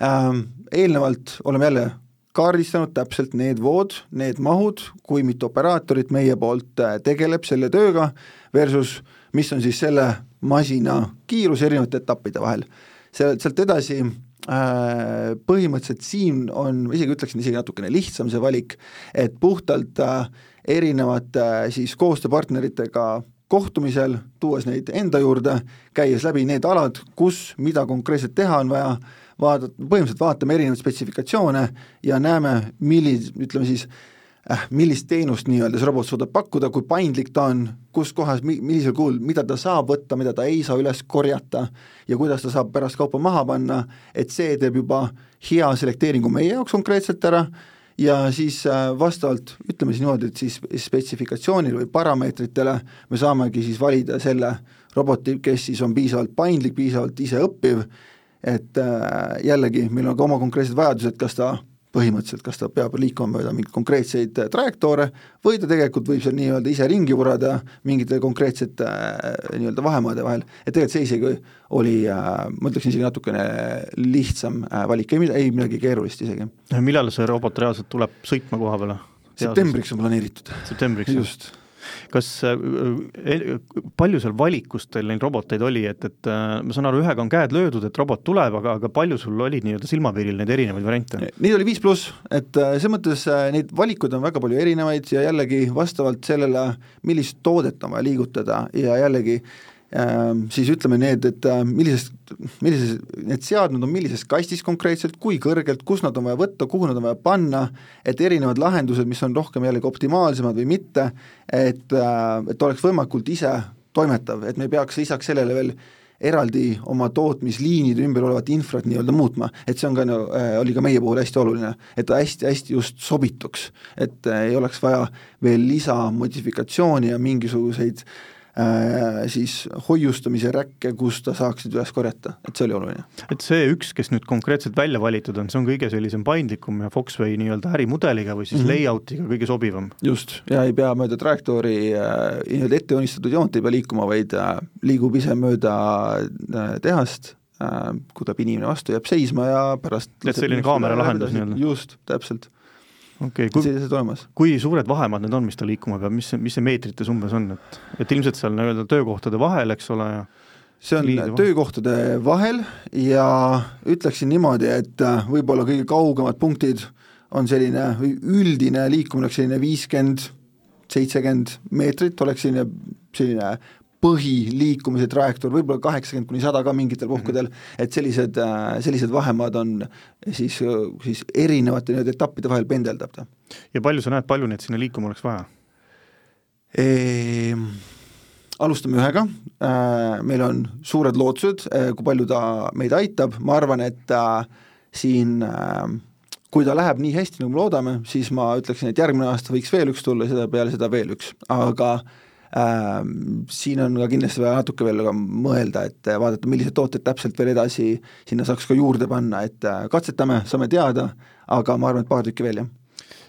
Äh,, eelnevalt oleme jälle kaardistanud täpselt need vood, need mahud, kui mitu operaatorit meie poolt äh, tegeleb selle tööga, versus mis on siis selle masina kiirus erinevate etappide vahel. sealt, sealt edasi äh, põhimõtteliselt siin on, isegi ütleksin isegi natukene lihtsam see valik, et puhtalt äh, erinevate siis koostööpartneritega kohtumisel, tuues neid enda juurde, käies läbi need alad, kus mida konkreetselt teha on vaja, vaadata, põhimõtteliselt vaatame erinevaid spetsifikatsioone ja näeme, millis-, ütleme siis äh, millist teenust nii-öelda see robot suudab pakkuda, kui paindlik ta on, kus kohas, mi-, millisel kujul, mida ta saab võtta, mida ta ei saa üles korjata ja kuidas ta saab pärast kaupa maha panna, et see teeb juba hea selekteeringu meie jaoks konkreetselt ära ja siis äh, vastavalt, ütleme siis niimoodi, et siis spetsifikatsioonile või parameetritele me saamegi siis valida selle roboti, kes siis on piisavalt paindlik, piisavalt iseõppiv et äh, jällegi, meil on ka oma konkreetsed vajadused, kas ta põhimõtteliselt, kas ta peab liikuma mööda mingeid konkreetseid äh, trajektoore või ta tegelikult võib seal nii-öelda ise ringi vurada mingite konkreetsete äh, nii-öelda vahemaade vahel, et tegelikult see isegi oli äh,, ma ütleksin isegi natukene lihtsam valik, ei, ei midagi keerulist isegi. millal see robot reaalselt tuleb sõitma koha peale? septembriks on planeeritud. septembriks? just kas äh, äh, palju seal valikust teil neid roboteid oli, et, et äh, ma saan aru, ühega on käed löödud, et robot tuleb, aga, aga palju sul oli nii-öelda silmapiiril neid erinevaid variante? Neid oli viis pluss, et selles mõttes neid valikuid on väga palju erinevaid ja jällegi vastavalt sellele, millist toodet on vaja liigutada ja jällegi siis ütleme need, et äh, millisest, millises, need seadmed on millises kastis konkreetselt, kui kõrgelt, kus nad on vaja võtta, kuhu nad on vaja panna, et erinevad lahendused, mis on rohkem jällegi optimaalsemad või mitte, et, äh, et oleks võimalikult ise toimetav, et me ei peaks lisaks sellele veel eraldi oma tootmisliinide ümber olevat infrat nii-öelda muutma, et see on ka äh, oli ka meie puhul hästi oluline, et ta hästi-hästi just sobituks, et ei oleks vaja veel lisamodifikatsiooni ja mingisuguseid äh, Äh, siis hoiustamise räkke, kus ta saaks nüüd üles korjata, et see oli oluline. et see üks, kes nüüd konkreetselt välja valitud on, see on kõige sellisem paindlikum ja Foxway nii-öelda ärimudeliga või siis mm -hmm. layout'iga kõige sobivam? just, ja ei pea mööda trajektoori äh, nii-öelda ettejoonistatud joont ei pea liikuma, vaid äh, liigub ise mööda äh, tehast äh,, kui tuleb inimene vastu, jääb seisma ja pärast et selline kaamera lahendus nii-öelda? just, täpselt okei okay,, kui, kui suured vahemaad need on, mis ta liikuma peab, mis, mis see meetrites umbes on, et, et ilmselt seal nii-öelda töökohtade vahel, eks ole, ja see on Liidu töökohtade vahel ja ütleksin niimoodi, et äh, võib-olla kõige kaugemad punktid on selline üldine liikumine oleks selline viiskümmend, seitsekümmend meetrit, oleks selline, selline põhiliikumise trajektoor, võib-olla kaheksakümmend kuni sada ka mingitel mhm. puhkudel mm, -hmm. et sellised, äh, sellised vahemaad on siis, siis erinevate nii-öelda etappide vahel pendeldab ta. ja palju sa näed, palju neid sinna liikuma oleks vaja e? alustame ühega, äh, meil on suured lootused, äh, kui palju ta meid aitab, ma arvan, et siin kui ta läheb nii hästi, nagu me loodame, siis ma ütleksin, et järgmine aasta võiks veel üks tulla, seda peale seda veel üks, aga äh, Ähm, siin on ka kindlasti vaja natuke veel ka mõelda, et vaadata, millised tooted täpselt veel edasi sinna saaks ka juurde panna, et äh, katsetame, saame teada, aga ma arvan, et paar tükki veel, jah.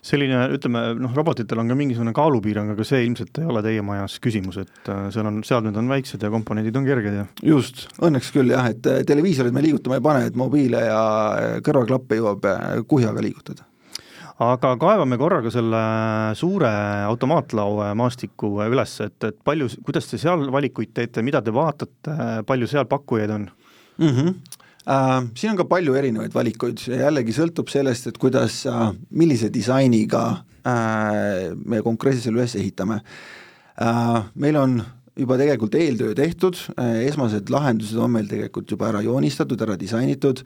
Selline, ütleme noh, robotitel on ka mingisugune kaalupiirang, aga see ilmselt ei ole teie majas küsimus, et äh, seal on, seadmed on väiksed ja komponendid on kerged ja just, õnneks küll jah, et äh, televiisorid me liigutama ei pane, et mobiile ja kõrvaklappe jõuab kuhjaga liigutada aga kaevame korraga selle suure automaatlaue maastiku üles, et, et palju, kuidas te seal valikuid teete, mida te vaatate, palju seal pakkujaid on mm? -hmm. Siin on ka palju erinevaid valikuid jällegi sõltub sellest, et kuidas uh,, millise disainiga uh, me konkreetselt selle üles ehitame. Meil on juba tegelikult eeltöö tehtud, esmased lahendused on meil tegelikult juba ära joonistatud, ära disainitud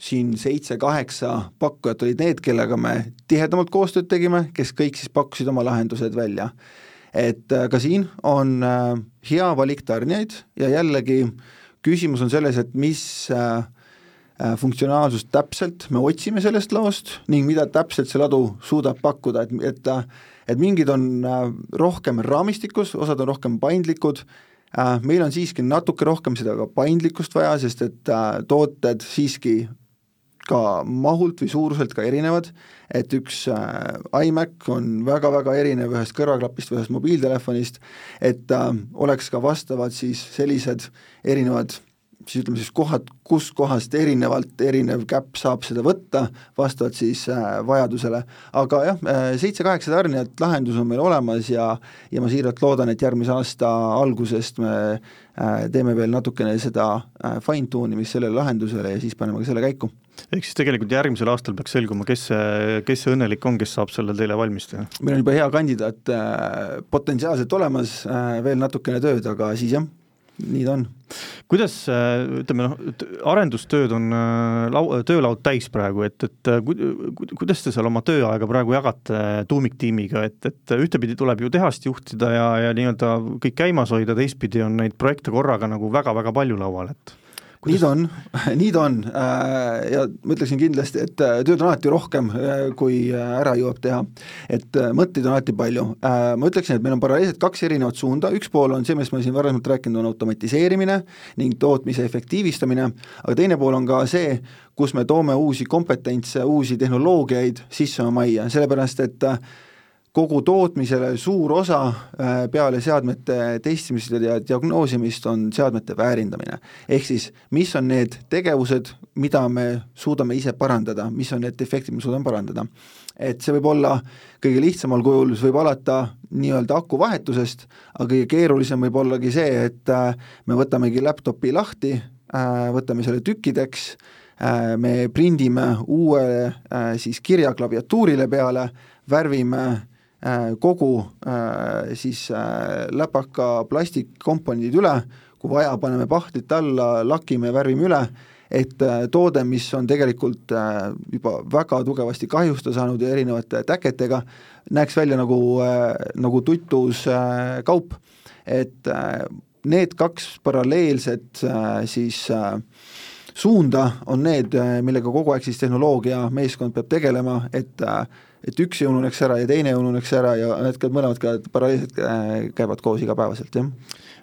siin seitse-kaheksa pakkujat olid need, kellega me tihedamalt koostööd tegime, kes kõik siis pakkusid oma lahendused välja. et äh, ka siin on äh, hea valik tarnijaid ja jällegi küsimus on selles, et mis äh, funktsionaalsust täpselt me otsime sellest laost ning mida täpselt see ladu suudab pakkuda, et, et et mingid on rohkem raamistikus, osad on rohkem paindlikud, meil on siiski natuke rohkem seda ka paindlikkust vaja, sest et tooted siiski ka mahult või suuruselt ka erinevad, et üks äh, iMac on väga-väga erinev ühest kõrvaklapist või ühest mobiiltelefonist, et äh, oleks ka vastavad siis sellised erinevad siis ütleme siis kohad, kus kohast erinevalt erinev käpp saab seda võtta, vastavalt siis äh, vajadusele. aga jah äh,, seitse-kaheksa tarnijat, lahendus on meil olemas ja ja ma siiralt loodan, et järgmise aasta algusest me teeme veel natukene seda äh, fine-tune imist sellele lahendusele ja siis paneme ka selle käiku ehk siis tegelikult järgmisel aastal peaks selguma, kes see, kes see õnnelik on, kes saab selle teile valmis teha? meil on juba hea kandidaat äh, potentsiaalselt olemas äh,, veel natukene tööd, aga siis jah nii ta on. kuidas, äh, ütleme noh, arendustööd on lau-, töölaud täis praegu, et, et ku-, kuidas te seal oma tööaega praegu jagate tuumiktiimiga, et, et ühtepidi tuleb ju tehast juhtida ja, ja nii-öelda kõik käimas hoida, teistpidi on neid projekte korraga nagu väga-väga palju laual, et nii ta on, nii ta on. Äh, ja ma ütleksin kindlasti, et äh, tööd on alati rohkem, äh, kui ära jõuab teha. et mõtteid on alati palju. Ma ütleksin, et meil on paralleelselt kaks erinevat suunda, üks pool on see, millest ma siin varasemalt rääkinud, on automatiseerimine ning tootmise efektiivistamine, aga teine pool on ka see, kus me toome uusi kompetentse, uusi tehnoloogiaid sisse oma majja, sellepärast et kogu tootmisele suur osa äh, peale seadmete testimist ja diagnoosimist on seadmete väärindamine. ehk siis, mis on need tegevused, mida me suudame ise parandada, mis on need defektid, mida suudame parandada. et see võib olla kõige lihtsamal kujul, see võib alata nii-öelda aku vahetusest, aga kõige keerulisem võib ollagi see, et äh, me võtamegi laptopi lahti, äh, võtame selle tükkideks, me prindime uue siis kirja klaviatuurile peale, värvime kogu äh, siis äh, läpaka plastikkomponendid üle, kui vaja, paneme pahtlit alla, lakime värvime üle, et toode, mis on tegelikult juba väga tugevasti kahjusta saanud ja erinevate täketega, näeks välja nagu, nagu tutus kaup. et need kaks paralleelset siis suunda on need, millega kogu aeg siis tehnoloogia meeskond peab tegelema, et et üks ei ununeks ära ja teine ei ununeks ära ja need ka mõlemad ka paralleelselt äh, käivad koos igapäevaselt, jah.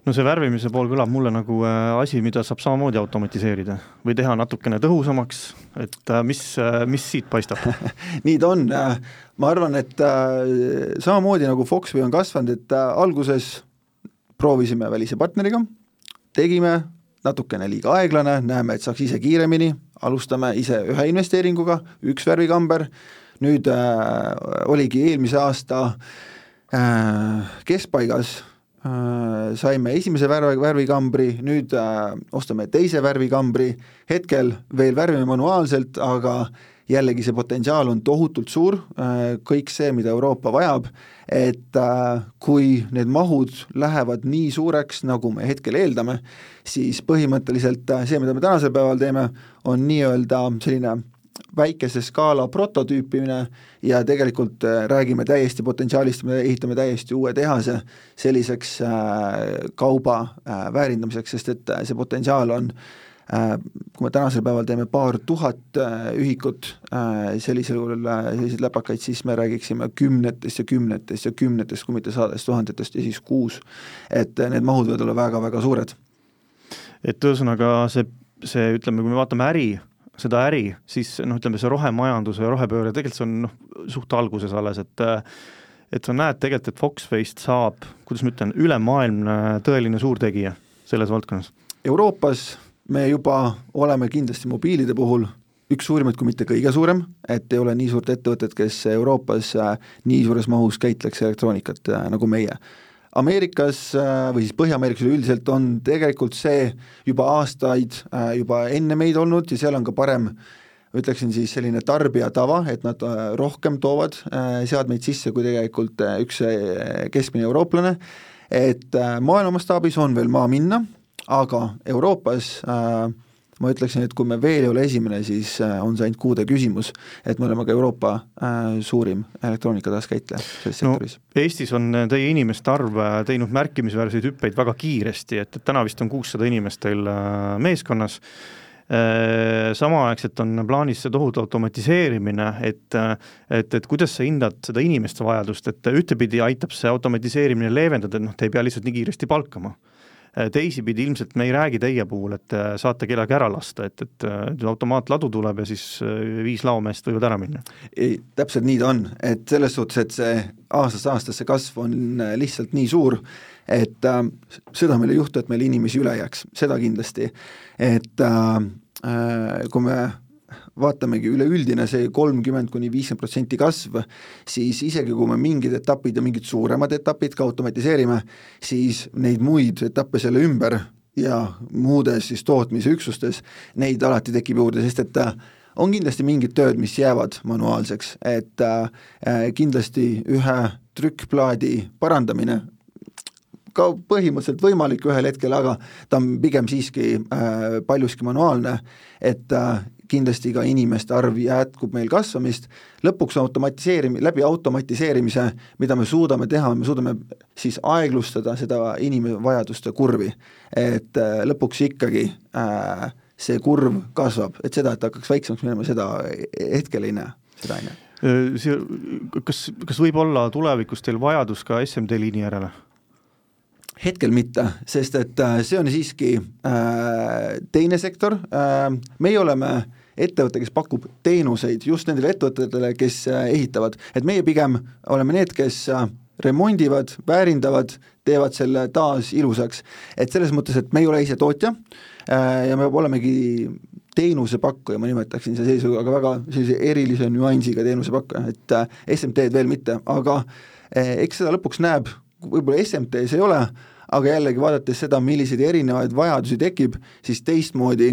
no see värvimise pool kõlab mulle nagu äh, asi, mida saab samamoodi automatiseerida või teha natukene tõhusamaks, et äh, mis, mis siit paistab nii ta on, ma arvan, et samamoodi nagu Foxway on kasvanud, et alguses proovisime välise partneriga, tegime, natukene liiga aeglane, näeme, et saaks ise kiiremini, alustame ise ühe investeeringuga, üks värvikamber, nüüd äh, oligi eelmise aasta äh, keskpaigas äh, saime esimese värvi, värvikambri, nüüd äh, ostame teise värvikambri, hetkel veel värvime manuaalselt, aga jällegi see potentsiaal on tohutult suur äh,, kõik see, mida Euroopa vajab, et äh, kui need mahud lähevad nii suureks, nagu me hetkel eeldame, siis põhimõtteliselt äh, see, mida me tänasel päeval teeme, on nii-öelda selline väikese skaala prototüüpimine ja tegelikult äh, räägime täiesti potentsiaalist, me ehitame täiesti uue tehase selliseks äh, kauba äh, väärindamiseks, sest et see potentsiaal on kui me tänasel päeval teeme paar tuhat ühikut sellisel juhul, selliseid läpakaid, siis me räägiksime kümnetest ja kümnetest ja kümnetest, kui mitte sadadest tuhandetest ja siis kuus. et need mahud võivad olla väga-väga suured. et ühesõnaga see, see ütleme, kui me vaatame äri, seda äri, siis noh, ütleme see rohemajanduse ja rohepööre, tegelikult see on noh, suht alguses alles, et et sa näed tegelikult, et Foxface'ist saab, kuidas ma ütlen, ülemaailmne tõeline suurtegija selles valdkonnas? Euroopas me juba oleme kindlasti mobiilide puhul üks suurimaid, kui mitte kõige suurem, et ei ole nii suurt ettevõtet, kes Euroopas äh, nii suures mahus käitleks elektroonikat äh, nagu meie. Ameerikas või siis Põhja-Ameerikas üleüldiselt on tegelikult see juba aastaid juba enne meid olnud ja seal on ka parem ütleksin siis selline tarbija tava, et nad rohkem toovad seadmeid sisse kui tegelikult üks keskmine eurooplane, et maailma mastaabis on veel maa minna, aga Euroopas äh, ma ütleksin, et kui me veel ei ole esimene, siis äh, on see ainult kuude küsimus, et me oleme ka Euroopa äh, suurim elektroonika taaskäitleja selles no, sektoris. Eestis on äh, teie inimeste arv teinud märkimisväärseid hüppeid väga kiiresti, et, et täna vist on kuussada inimest teil meeskonnas samaaegselt on plaanis see tohutu automatiseerimine, et et, et kuidas sa hindad seda inimeste vajadust, et ühtepidi aitab see automatiseerimine leevendada, et noh, te ei pea lihtsalt nii kiiresti palkama teisipidi ilmselt me ei räägi teie puhul, et äh, saate kedagi ära lasta, et, et äh, automaatladu tuleb ja siis viis laomeest võivad ära minna? ei, täpselt nii ta on, et selles suhtes, et see aastast aastasse kasv on lihtsalt nii suur, et äh, seda meil ei juhtu, et meil inimesi üle jääks, seda kindlasti. et äh, kui me vaatamegi üleüldine see kolmkümmend kuni viiskümmend protsenti kasv, siis isegi kui me mingid etapid ja mingid suuremad etapid ka automatiseerime, siis neid muid etappe selle ümber ja muudes siis tootmisüksustes, neid alati tekib juurde, sest et äh, on kindlasti mingid tööd, mis jäävad manuaalseks, et äh, kindlasti ühe trükkplaadi parandamine ka põhimõtteliselt võimalik ühel hetkel, aga ta on pigem siiski äh, paljuski manuaalne, et äh, kindlasti ka inimeste arv jätkub meil kasvamist, lõpuks automatiseerim-, läbi automatiseerimise, mida me suudame teha, me suudame siis aeglustada seda inimvajaduste kurvi. et äh, lõpuks ikkagi äh, see kurv kasvab, et seda, et hakkaks väiksemaks minema, seda hetkel ei näe, seda ei näe. Äh, see, kas, kas võib olla tulevikus teil vajadus ka SMD liini järele? hetkel mitte, sest et äh, see on siiski äh, teine sektor äh,, meie oleme ettevõte, kes pakub teenuseid just nendele ettevõtetele, kes äh, ehitavad, et meie pigem oleme need, kes äh, remondivad, väärindavad, teevad selle taas ilusaks. et selles mõttes, et me ei ole ise tootja äh, ja me olemegi teenusepakkuja, ma nimetaksin seda sellise, aga väga sellise erilise nüansiga teenusepakkuja, et SMT-d veel mitte, aga eks seda lõpuks näeb, võib-olla SMT-s ei ole, aga jällegi vaadates seda, milliseid erinevaid vajadusi tekib, siis teistmoodi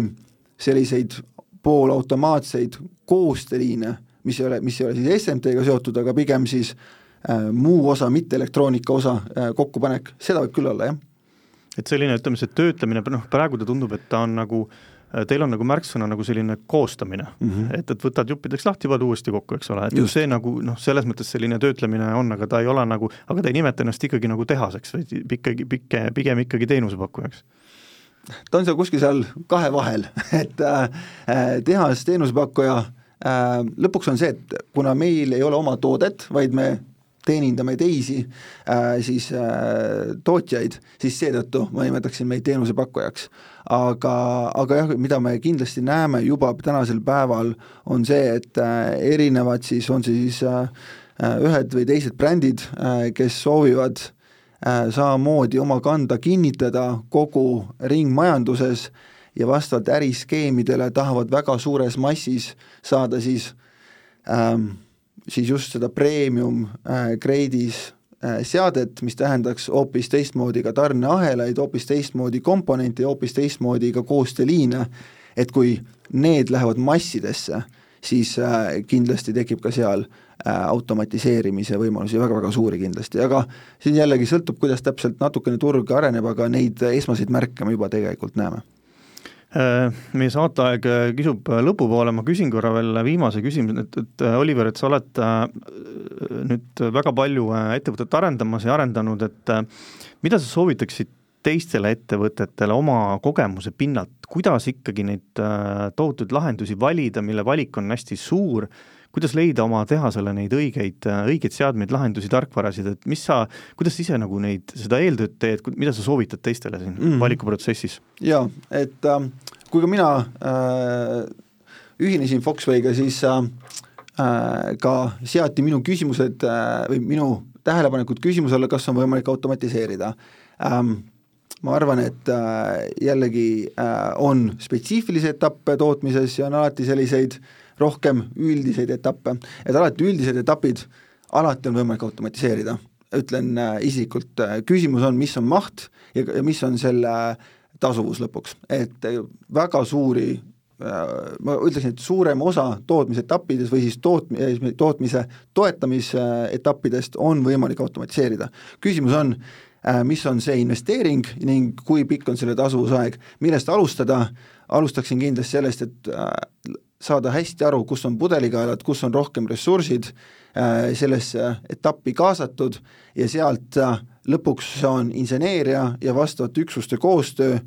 selliseid poolautomaatseid koostööliine, mis ei ole, mis ei ole siis SMT-ga seotud, aga pigem siis äh, muu osa, mitte elektroonika osa äh, kokkupanek, seda võib küll olla, jah. et selline, ütleme, see töötlemine, noh praegu ta tundub, et ta on nagu äh, Teil on nagu märksõna nagu selline koostamine mm, -hmm. et, et võtad juppideks lahti, paned uuesti kokku, eks ole, et Just. see nagu noh, selles mõttes selline töötlemine on, aga ta ei ole nagu, aga ta ei nimeta ennast ikkagi nagu tehaseks, vaid ikkagi, pigem, pigem ikkagi teenusepakkujaks ta on seal kuskil seal kahe vahel, et äh, tehas, teenusepakkuja äh,, lõpuks on see, et kuna meil ei ole oma toodet, vaid me teenindame teisi äh, siis äh, tootjaid, siis seetõttu ma nimetaksin meid teenusepakkujaks. aga, aga jah, mida me kindlasti näeme juba tänasel päeval, on see, et äh, erinevad siis, on siis äh, ühed või teised brändid äh,, kes soovivad äh, Äh, samamoodi oma kanda kinnitada kogu ringmajanduses ja vastavalt äriskeemidele tahavad väga suures massis saada siis ähm,, siis just seda premium äh, grade'is äh, seadet, mis tähendaks hoopis teistmoodi ka tarneahelaid, hoopis teistmoodi komponente ja hoopis teistmoodi ka koostööliine, et kui need lähevad massidesse, siis äh, kindlasti tekib ka seal äh, automatiseerimise võimalusi väga-väga suuri kindlasti, aga siin jällegi sõltub, kuidas täpselt natukene turg areneb, aga neid esmaseid märke me juba tegelikult näeme. Äh, meie saateaeg kisub lõpupoole, ma küsin korra veel viimase küsimuse, et, et Oliver, et sa oled nüüd väga palju ettevõtet arendamas ja arendanud, et mida sa soovitaksid teistele ettevõtetele oma kogemuse pinnalt, kuidas ikkagi neid äh, tohutuid lahendusi valida, mille valik on hästi suur, kuidas leida oma tehasele neid õigeid, äh, õigeid seadmeid, lahendusi, tarkvarasid, et mis sa, kuidas sa ise nagu neid, seda eeltööd teed, mida sa soovitad teistele siin mm. valikuprotsessis? jaa, et äh, kui ka mina äh, ühinesin Foxway'ga, siis äh, äh, ka seati minu küsimused äh, või minu tähelepanekud küsimuse alla, kas on võimalik automatiseerida ähm, ma arvan, et jällegi on spetsiifilisi etappe tootmises ja on alati selliseid rohkem üldiseid etappe, et alati üldised etapid alati on võimalik automatiseerida, ütlen isiklikult, küsimus on, mis on maht ja, ja mis on selle tasuvus lõpuks, et väga suuri ma ütleksin, et suurem osa tootmisetappides või siis toot-, tootmise toetamisetappidest on võimalik automatiseerida. küsimus on, mis on see investeering ning kui pikk on selle tasuvusaeg, millest alustada, alustaksin kindlasti sellest, et saada hästi aru, kus on pudelikaelad, kus on rohkem ressursid sellesse etappi kaasatud ja sealt lõpuks on inseneeria ja vastavate üksuste koostöö,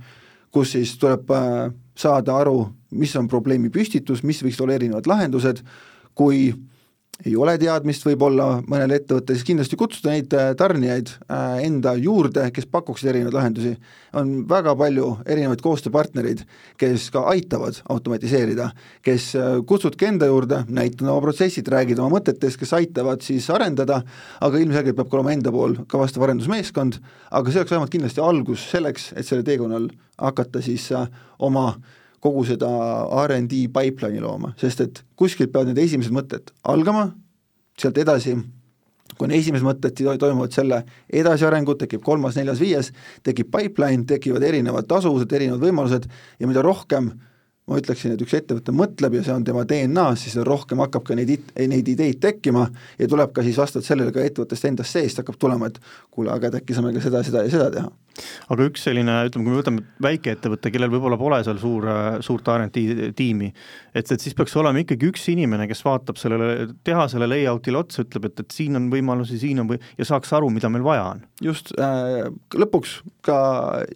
kus siis tuleb saada aru, mis on probleemi püstitus, mis võiks olla erinevad lahendused, kui ei ole teadmist võib-olla mõnel ettevõttel, siis kindlasti kutsuda neid äh, tarnijaid äh, enda juurde, kes pakuksid erinevaid lahendusi. on väga palju erinevaid koostööpartnereid, kes ka aitavad automatiseerida, kes äh, kutsudki enda juurde, näitavad oma protsessid, räägid oma mõtetest, kes aitavad siis arendada, aga ilmselgelt peab ka olema enda pool ka vastav arendusmeeskond, aga see oleks vähemalt kindlasti algus selleks, et selle teekonnal hakata siis oma äh, kogu seda RD pipeline'i looma, sest et kuskilt peavad need esimesed mõtted algama, sealt edasi, kui on esimesed mõtted, toimuvad selle edasiarengud, tekib kolmas, neljas, viies, tekib pipeline, tekivad erinevad tasuvused, erinevad võimalused ja mida rohkem ma ütleksin, et üks ettevõte mõtleb ja see on tema DNA-s, siis rohkem hakkab ka neid, neid ideid tekkima ja tuleb ka siis vastavalt sellele ka ettevõttest endast seest hakkab tulema, et kuule, aga et äkki saame ka seda, seda ja seda teha. Aga üks selline, ütleme, kui me võtame väikeettevõtte, kellel võib-olla pole seal suur, suurt R&D tiimi, et, et siis peaks olema ikkagi üks inimene, kes vaatab sellele tehasele layout'ile otsa, ütleb, et, et siin on võimalusi, siin on või-, ja saaks aru, mida meil vaja on. just äh,, lõpuks ka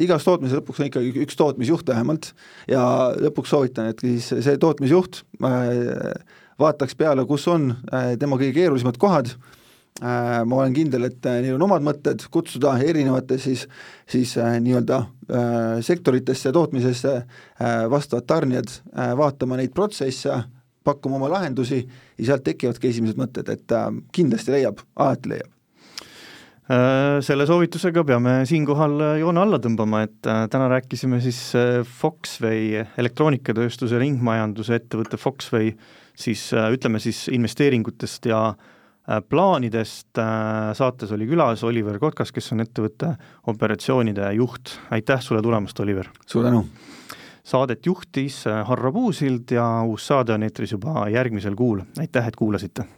igas tootmises lõpuks on ikkagi üks tootmisjuht vähemalt ja lõpuks soovitan, et siis see tootmisjuht äh, vaataks peale, kus on äh, tema kõige keerulisemad kohad, äh, ma olen kindel, et neil on omad mõtted, kutsuda erinevate siis, siis nii-öelda sektoritesse, tootmisesse vastavad tarnijad vaatama neid protsesse, pakkuma oma lahendusi ja sealt tekivadki esimesed mõtted, et kindlasti leiab, alati leiab. Äh, selle soovitusega peame siinkohal äh, joone alla tõmbama, et äh, täna rääkisime siis Foxway elektroonikatööstuse ringmajanduse ettevõtte Foxway siis ütleme siis investeeringutest ja plaanidest, saates oli külas Oliver Kotkas, kes on ettevõtte operatsioonide juht, aitäh sulle tulemast, Oliver! suur tänu! Saadet juhtis Harro Puusild ja uus saade on eetris juba järgmisel kuul, aitäh, et kuulasite!